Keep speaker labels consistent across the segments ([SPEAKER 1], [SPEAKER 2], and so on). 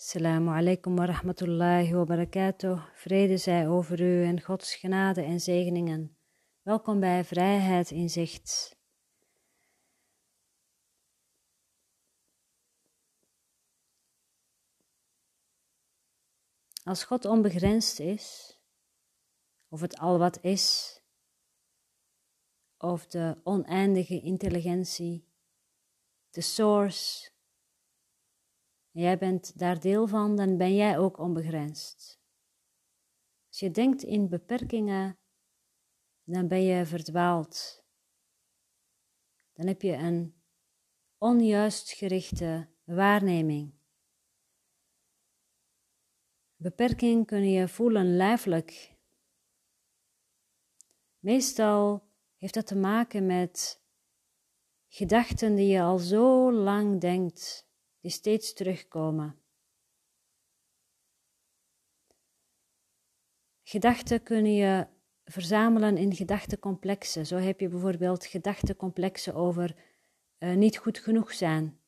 [SPEAKER 1] Assalamu alaikum wa rahmatullahi wa barakatuh. Vrede zij over u en Gods genade en zegeningen. Welkom bij Vrijheid in Zicht. Als God onbegrensd is, of het al wat is, of de oneindige intelligentie, de source, jij bent daar deel van, dan ben jij ook onbegrensd. Als je denkt in beperkingen, dan ben je verdwaald. Dan heb je een onjuist gerichte waarneming. Beperking kun je voelen lijfelijk. Meestal heeft dat te maken met gedachten die je al zo lang denkt die steeds terugkomen. Gedachten kun je verzamelen in gedachtencomplexen. Zo heb je bijvoorbeeld gedachtencomplexen over uh, niet goed genoeg zijn.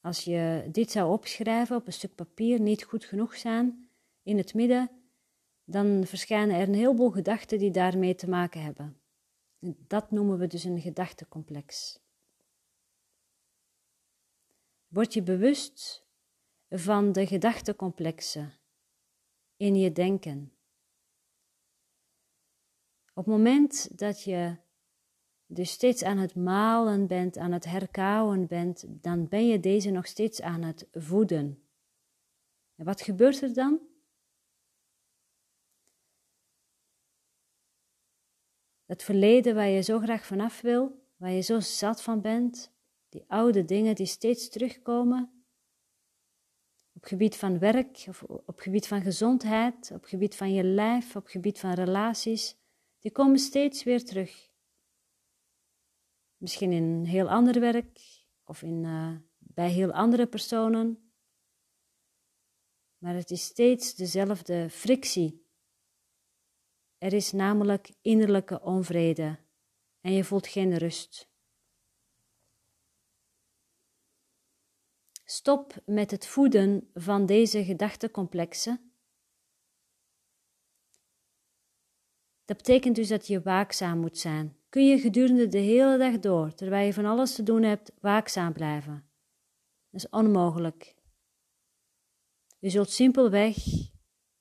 [SPEAKER 1] Als je dit zou opschrijven op een stuk papier, niet goed genoeg zijn, in het midden, dan verschijnen er een heleboel gedachten die daarmee te maken hebben. Dat noemen we dus een gedachtecomplex. Word je bewust van de gedachtencomplexen in je denken. Op het moment dat je dus steeds aan het malen bent, aan het herkauwen bent, dan ben je deze nog steeds aan het voeden. En wat gebeurt er dan? Dat verleden waar je zo graag vanaf wil, waar je zo zat van bent, die oude dingen die steeds terugkomen. Op gebied van werk, of op gebied van gezondheid, op gebied van je lijf, op gebied van relaties, die komen steeds weer terug. Misschien in heel ander werk of in, uh, bij heel andere personen. Maar het is steeds dezelfde frictie. Er is namelijk innerlijke onvrede en je voelt geen rust. Stop met het voeden van deze gedachtencomplexen. Dat betekent dus dat je waakzaam moet zijn. Kun je gedurende de hele dag door, terwijl je van alles te doen hebt, waakzaam blijven? Dat is onmogelijk. Je zult simpelweg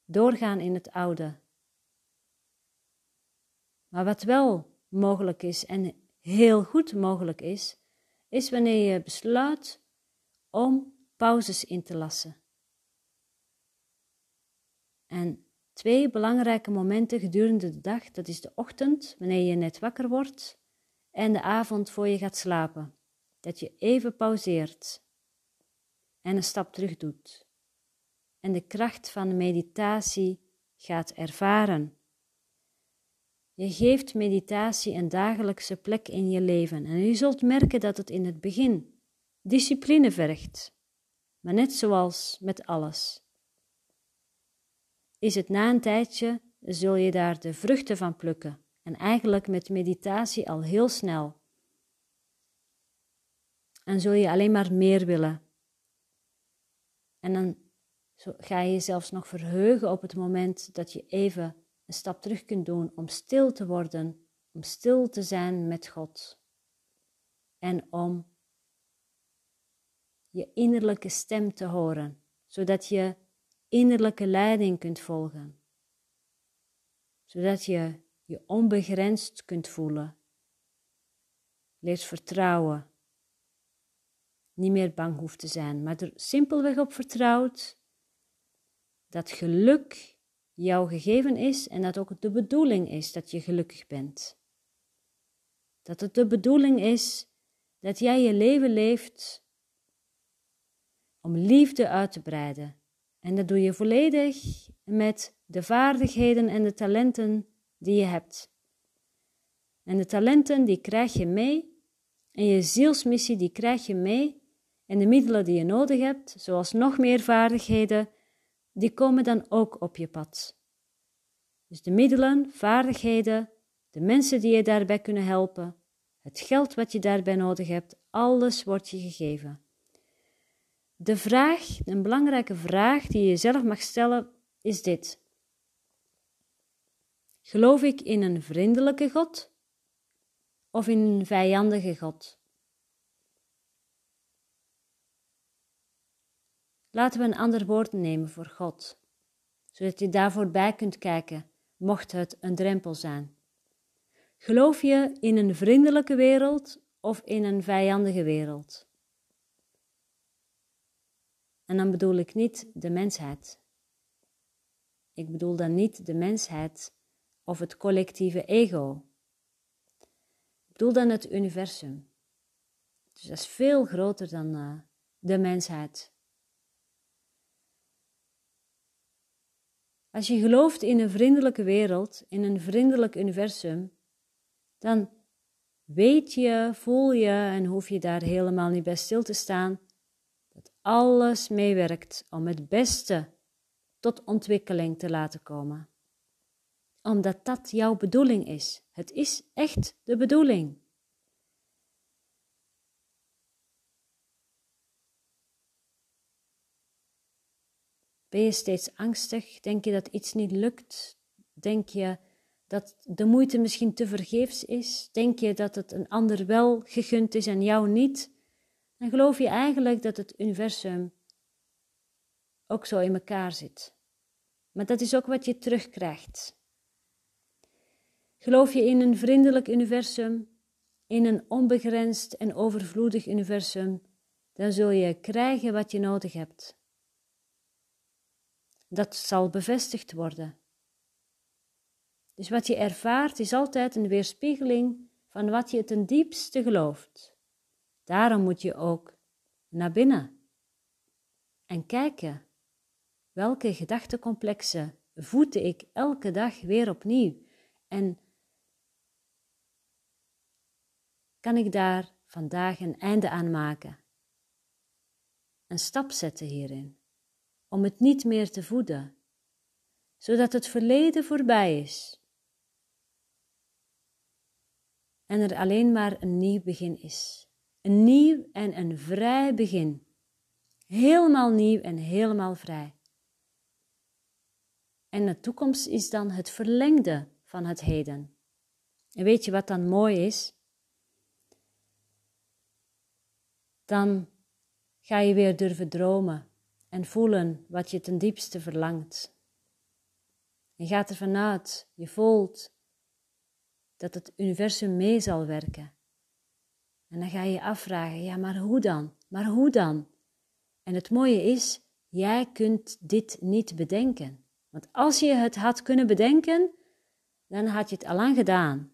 [SPEAKER 1] doorgaan in het oude. Maar wat wel mogelijk is en heel goed mogelijk is, is wanneer je besluit om pauzes in te lassen. En twee belangrijke momenten gedurende de dag, dat is de ochtend, wanneer je net wakker wordt, en de avond voor je gaat slapen. Dat je even pauzeert en een stap terug doet. En de kracht van de meditatie gaat ervaren. Je geeft meditatie een dagelijkse plek in je leven en je zult merken dat het in het begin discipline vergt, maar net zoals met alles. Is het na een tijdje, zul je daar de vruchten van plukken en eigenlijk met meditatie al heel snel. En zul je alleen maar meer willen. En dan ga je zelfs nog verheugen op het moment dat je even een stap terug kunt doen om stil te worden, om stil te zijn met God. En om je innerlijke stem te horen, zodat je innerlijke leiding kunt volgen, zodat je je onbegrensd kunt voelen. Leert vertrouwen, niet meer bang hoeft te zijn, maar er simpelweg op vertrouwt dat geluk jou gegeven is en dat ook de bedoeling is dat je gelukkig bent. Dat het de bedoeling is dat jij je leven leeft om liefde uit te breiden. En dat doe je volledig met de vaardigheden en de talenten die je hebt. En de talenten die krijg je mee en je zielsmissie die krijg je mee en de middelen die je nodig hebt, zoals nog meer vaardigheden, die komen dan ook op je pad. Dus de middelen, vaardigheden, de mensen die je daarbij kunnen helpen, het geld wat je daarbij nodig hebt, alles wordt je gegeven. De vraag, een belangrijke vraag die je jezelf mag stellen, is dit. Geloof ik in een vriendelijke God of in een vijandige God? Laten we een ander woord nemen voor God, zodat je daarvoor bij kunt kijken, mocht het een drempel zijn. Geloof je in een vriendelijke wereld of in een vijandige wereld? En dan bedoel ik niet de mensheid. Ik bedoel dan niet de mensheid of het collectieve ego. Ik bedoel dan het universum. Dus dat is veel groter dan uh, de mensheid. Als je gelooft in een vriendelijke wereld, in een vriendelijk universum, dan weet je, voel je en hoef je daar helemaal niet bij stil te staan, alles meewerkt om het beste tot ontwikkeling te laten komen. Omdat dat jouw bedoeling is. Het is echt de bedoeling. Ben je steeds angstig? Denk je dat iets niet lukt? Denk je dat de moeite misschien te vergeefs is? Denk je dat het een ander wel gegund is en jou niet? Dan geloof je eigenlijk dat het universum ook zo in elkaar zit. Maar dat is ook wat je terugkrijgt. Geloof je in een vriendelijk universum, in een onbegrensd en overvloedig universum, dan zul je krijgen wat je nodig hebt. Dat zal bevestigd worden. Dus wat je ervaart is altijd een weerspiegeling van wat je ten diepste gelooft. Daarom moet je ook naar binnen en kijken welke gedachtencomplexen voed ik elke dag weer opnieuw en kan ik daar vandaag een einde aan maken. Een stap zetten hierin, om het niet meer te voeden, zodat het verleden voorbij is en er alleen maar een nieuw begin is. Een nieuw en een vrij begin. Helemaal nieuw en helemaal vrij. En de toekomst is dan het verlengde van het heden. En weet je wat dan mooi is? Dan ga je weer durven dromen en voelen wat je ten diepste verlangt. Je gaat ervan uit, je voelt dat het universum mee zal werken. En dan ga je je afvragen, ja, maar hoe dan? Maar hoe dan? En het mooie is, jij kunt dit niet bedenken. Want als je het had kunnen bedenken, dan had je het al lang gedaan.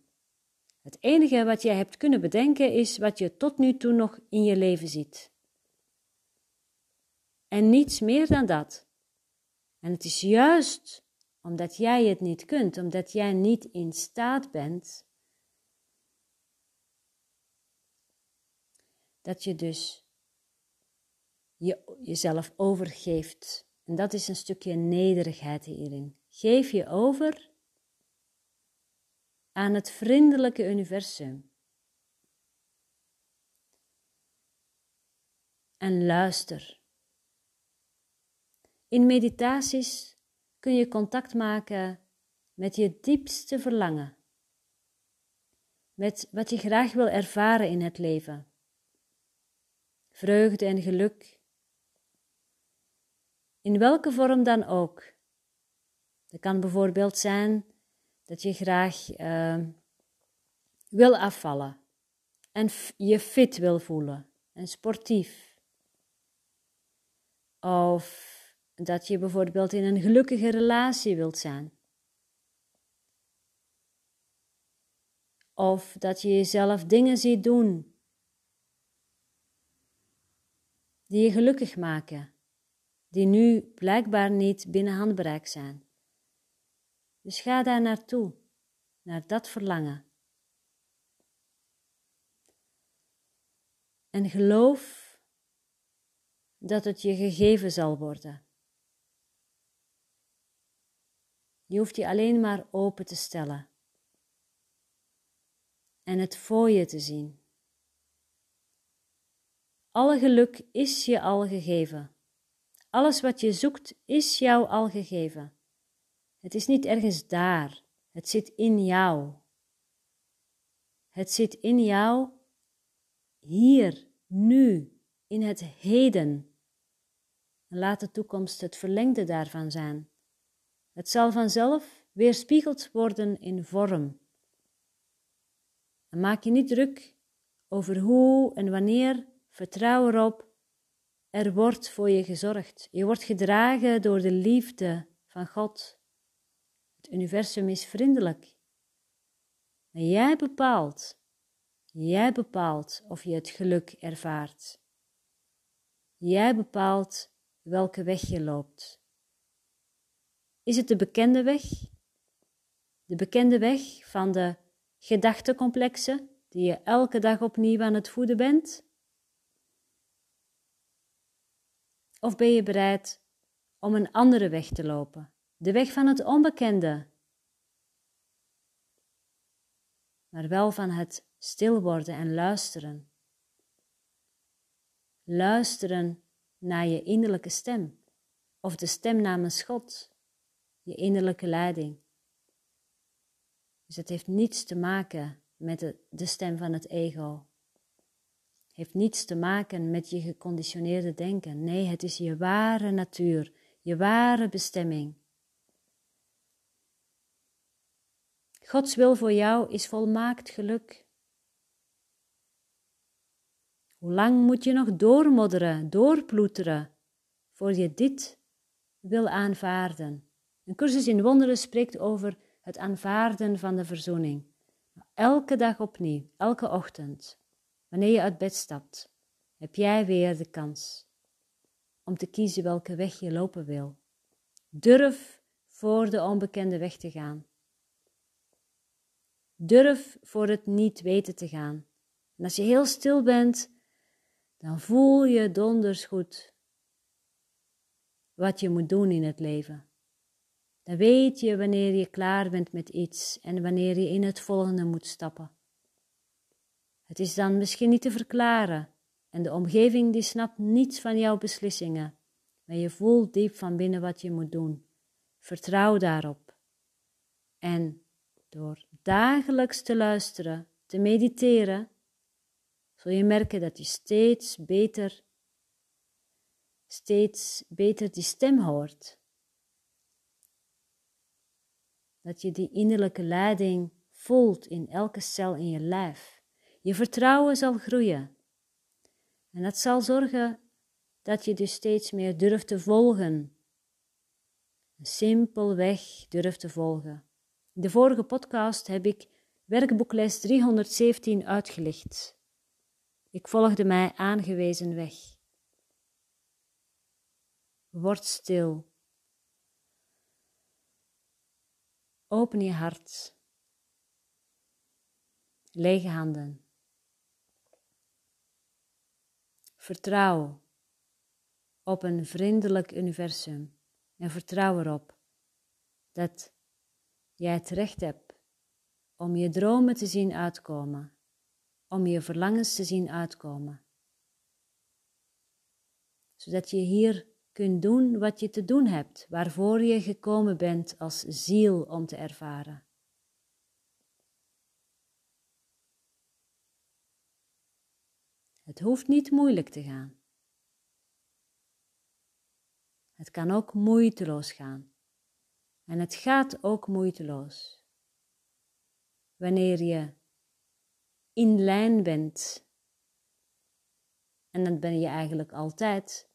[SPEAKER 1] Het enige wat jij hebt kunnen bedenken is wat je tot nu toe nog in je leven ziet. En niets meer dan dat. En het is juist omdat jij het niet kunt, omdat jij niet in staat bent, dat je dus je, jezelf overgeeft. En dat is een stukje nederigheid hierin. Geef je over aan het vriendelijke universum. En luister. In meditaties kun je contact maken met je diepste verlangen, met wat je graag wil ervaren in het leven. Vreugde en geluk, in welke vorm dan ook. Het kan bijvoorbeeld zijn dat je graag uh, wil afvallen en je fit wil voelen en sportief. Of dat je bijvoorbeeld in een gelukkige relatie wilt zijn. Of dat je jezelf dingen ziet doen die je gelukkig maken, die nu blijkbaar niet binnen handbereik zijn. Dus ga daar naartoe, naar dat verlangen. En geloof dat het je gegeven zal worden. Je hoeft je alleen maar open te stellen en het voor je te zien. Alle geluk is je al gegeven. Alles wat je zoekt is jou al gegeven. Het is niet ergens daar, het zit in jou. Het zit in jou, hier, nu, in het heden. En laat de toekomst het verlengde daarvan zijn. Het zal vanzelf weerspiegeld worden in vorm. Maak je niet druk over hoe en wanneer, vertrouw erop, er wordt voor je gezorgd. Je wordt gedragen door de liefde van God. Het universum is vriendelijk. En jij bepaalt, jij bepaalt of je het geluk ervaart. Jij bepaalt welke weg je loopt. Is het de bekende weg? De bekende weg van de gedachtencomplexen die je elke dag opnieuw aan het voeden bent? Of ben je bereid om een andere weg te lopen, de weg van het onbekende, maar wel van het stil worden en luisteren? Luisteren naar je innerlijke stem, of de stem namens God, je innerlijke leiding. Dus het heeft niets te maken met de, de stem van het ego. Heeft niets te maken met je geconditioneerde denken. Nee, het is je ware natuur, je ware bestemming. Gods wil voor jou is volmaakt geluk. Hoe lang moet je nog doormodderen, doorploeteren, voor je dit wil aanvaarden? Een cursus in wonderen spreekt over het aanvaarden van de verzoening. Elke dag opnieuw, elke ochtend, wanneer je uit bed stapt, heb jij weer de kans om te kiezen welke weg je lopen wil. Durf voor de onbekende weg te gaan. Durf voor het niet weten te gaan. En als je heel stil bent, dan voel je donders goed wat je moet doen in het leven. Dan weet je wanneer je klaar bent met iets en wanneer je in het volgende moet stappen. Het is dan misschien niet te verklaren en de omgeving die snapt niets van jouw beslissingen, maar je voelt diep van binnen wat je moet doen. Vertrouw daarop. En door dagelijks te luisteren, te mediteren, zul je merken dat je steeds beter, steeds beter die stem hoort dat je die innerlijke leiding voelt in elke cel in je lijf. Je vertrouwen zal groeien. En dat zal zorgen dat je dus steeds meer durft te volgen. Een simpel weg durft te volgen. In de vorige podcast heb ik werkboekles 317 uitgelicht. Ik volgde mij aangewezen weg. Word stil. Open je hart. Lege handen. Vertrouw op een vriendelijk universum en vertrouw erop dat jij het recht hebt om je dromen te zien uitkomen, om je verlangens te zien uitkomen. Zodat je hier kunt doen wat je te doen hebt, waarvoor je gekomen bent als ziel om te ervaren. Het hoeft niet moeilijk te gaan. Het kan ook moeiteloos gaan. En het gaat ook moeiteloos. Wanneer je in lijn bent, en dat ben je eigenlijk altijd,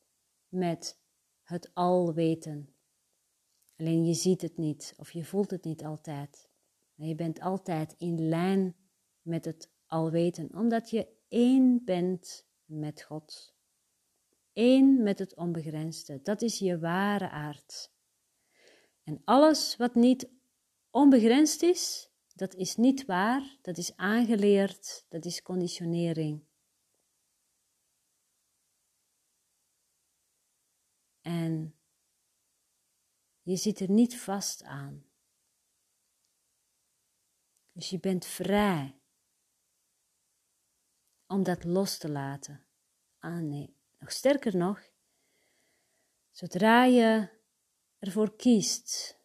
[SPEAKER 1] met het al weten. Alleen je ziet het niet of je voelt het niet altijd. Je bent altijd in lijn met het alweten, omdat je één bent met God. Eén met het onbegrensde. Dat is je ware aard. En alles wat niet onbegrensd is, dat is niet waar, dat is aangeleerd, dat is conditionering. En je zit er niet vast aan. Dus je bent vrij om dat los te laten. ah nee, nog sterker nog, zodra je ervoor kiest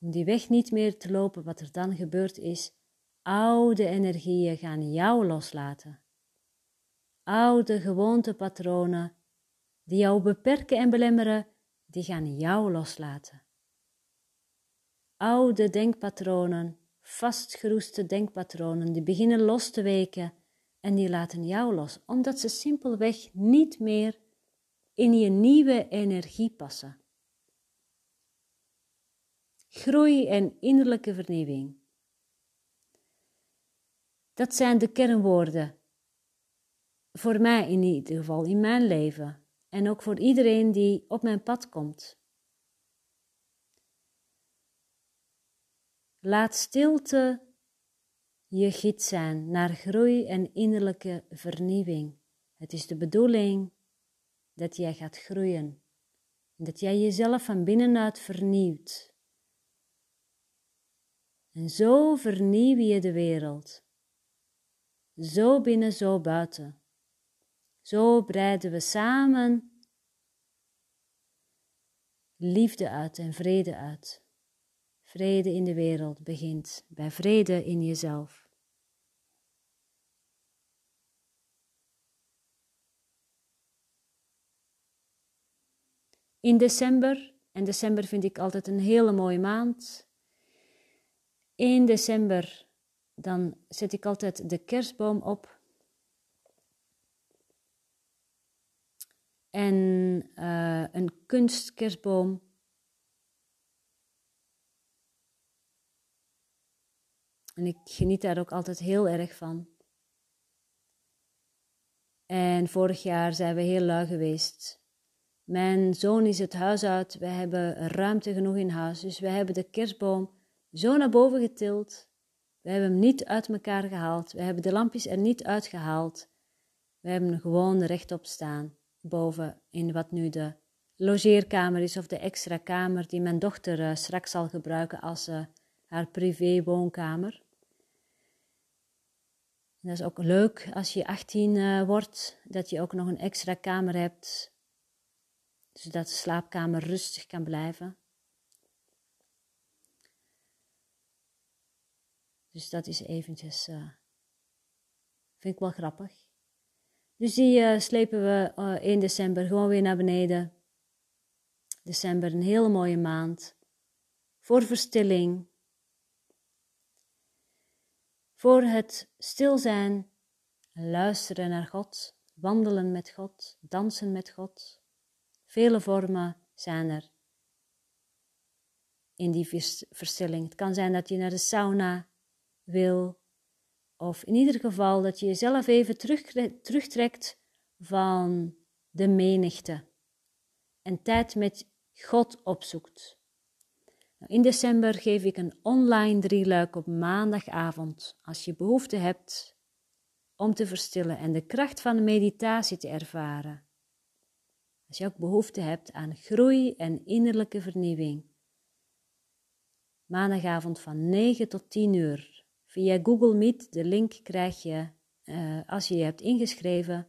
[SPEAKER 1] om die weg niet meer te lopen, wat er dan gebeurt is, oude energieën gaan jou loslaten. Oude gewoontepatronen die jou beperken en belemmeren, die gaan jou loslaten. Oude denkpatronen, vastgeroeste denkpatronen, die beginnen los te weken en die laten jou los, omdat ze simpelweg niet meer in je nieuwe energie passen. Groei en innerlijke vernieuwing. Dat zijn de kernwoorden. Voor mij in ieder geval, in mijn leven. En ook voor iedereen die op mijn pad komt. Laat stilte je gids zijn naar groei en innerlijke vernieuwing. Het is de bedoeling dat jij gaat groeien. Dat jij jezelf van binnenuit vernieuwt. En zo vernieuw je de wereld. Zo binnen, zo buiten. Zo breiden we samen liefde uit en vrede uit. Vrede in de wereld begint bij vrede in jezelf. In december, en december vind ik altijd een hele mooie maand. In december dan zet ik altijd de kerstboom op. En uh, een kunstkerstboom. En ik geniet daar ook altijd heel erg van. En vorig jaar zijn we heel lui geweest. Mijn zoon is het huis uit. We hebben ruimte genoeg in huis. Dus we hebben de kerstboom zo naar boven getild. We hebben hem niet uit elkaar gehaald. We hebben de lampjes er niet uitgehaald. We hebben hem gewoon rechtop staan. Boven in wat nu de logeerkamer is of de extra kamer die mijn dochter uh, straks zal gebruiken als uh, haar privé woonkamer. dat is ook leuk als je 18 uh, eh, wordt, dat je ook nog een extra kamer hebt, zodat de slaapkamer rustig kan blijven. Dus dat is eventjes, uh, vind ik wel grappig. Dus die uh, slepen we uh, eh, 1 december gewoon weer naar beneden. December, een hele mooie maand. Voor verstilling. Voor het stil zijn, luisteren naar God, wandelen met God, dansen met God. Vele vormen zijn er in die verstilling. Het kan zijn dat je naar de sauna wil. Of in ieder geval dat je jezelf even terug, terugtrekt van de menigte en tijd met God opzoekt. Nou, in december geef ik een online drieluik op maandagavond. Als je behoefte hebt om te verstillen en de kracht van de meditatie te ervaren. Als je ook behoefte hebt aan groei en innerlijke vernieuwing. Maandagavond van 9 tot 10 uur Via Google Meet, de link krijg je uh, als je je hebt ingeschreven.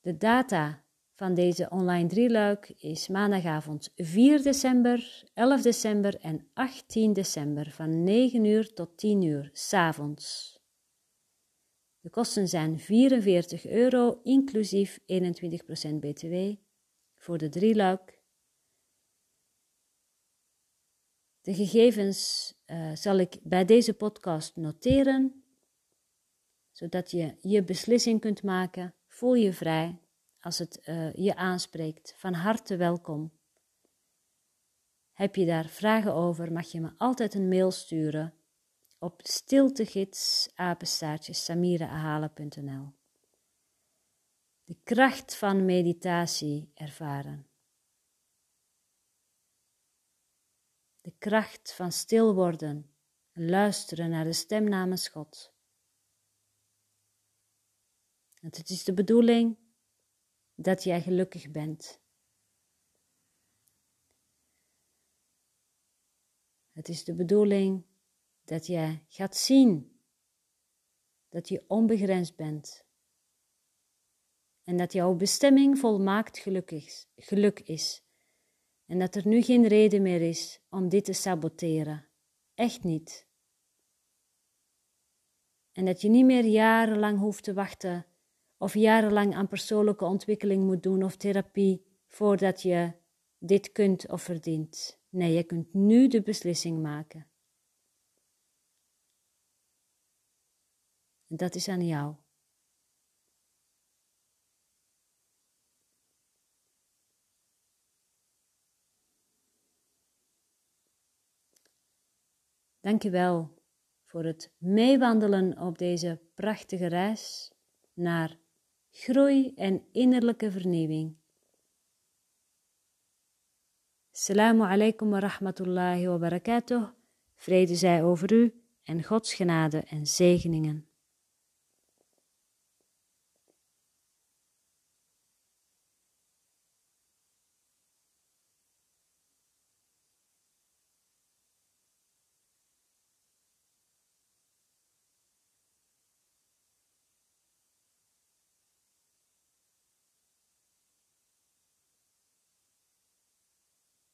[SPEAKER 1] De data van deze online drieluik is maandagavond 4 december, 11 december en 18 december van 9 uur tot 10 uur s'avonds. De kosten zijn 44 euro, inclusief 21% BTW voor de drieluik. De gegevens uh, zal ik bij deze podcast noteren, zodat je je beslissing kunt maken. Voel je vrij als het uh, je aanspreekt. Van harte welkom. Heb je daar vragen over, mag je me altijd een mail sturen op stiltegids.samiraahalen.nl De kracht van meditatie ervaren. de kracht van stil worden en luisteren naar de stem namens God. Want het is de bedoeling dat jij gelukkig bent. Het is de bedoeling dat jij gaat zien dat je onbegrensd bent, En dat jouw bestemming volmaakt gelukkig, geluk is. En dat er nu geen reden meer is om dit te saboteren. Echt niet. En dat je niet meer jarenlang hoeft te wachten of jarenlang aan persoonlijke ontwikkeling moet doen of therapie voordat je dit kunt of verdient. Nee, je kunt nu de beslissing maken. En dat is aan jou. Dankjewel voor het meewandelen op deze prachtige reis naar groei en innerlijke vernieuwing. Assalamu alaikum wa rahmatullahi wa barakatuh. Vrede zij over u en Gods genade en zegeningen.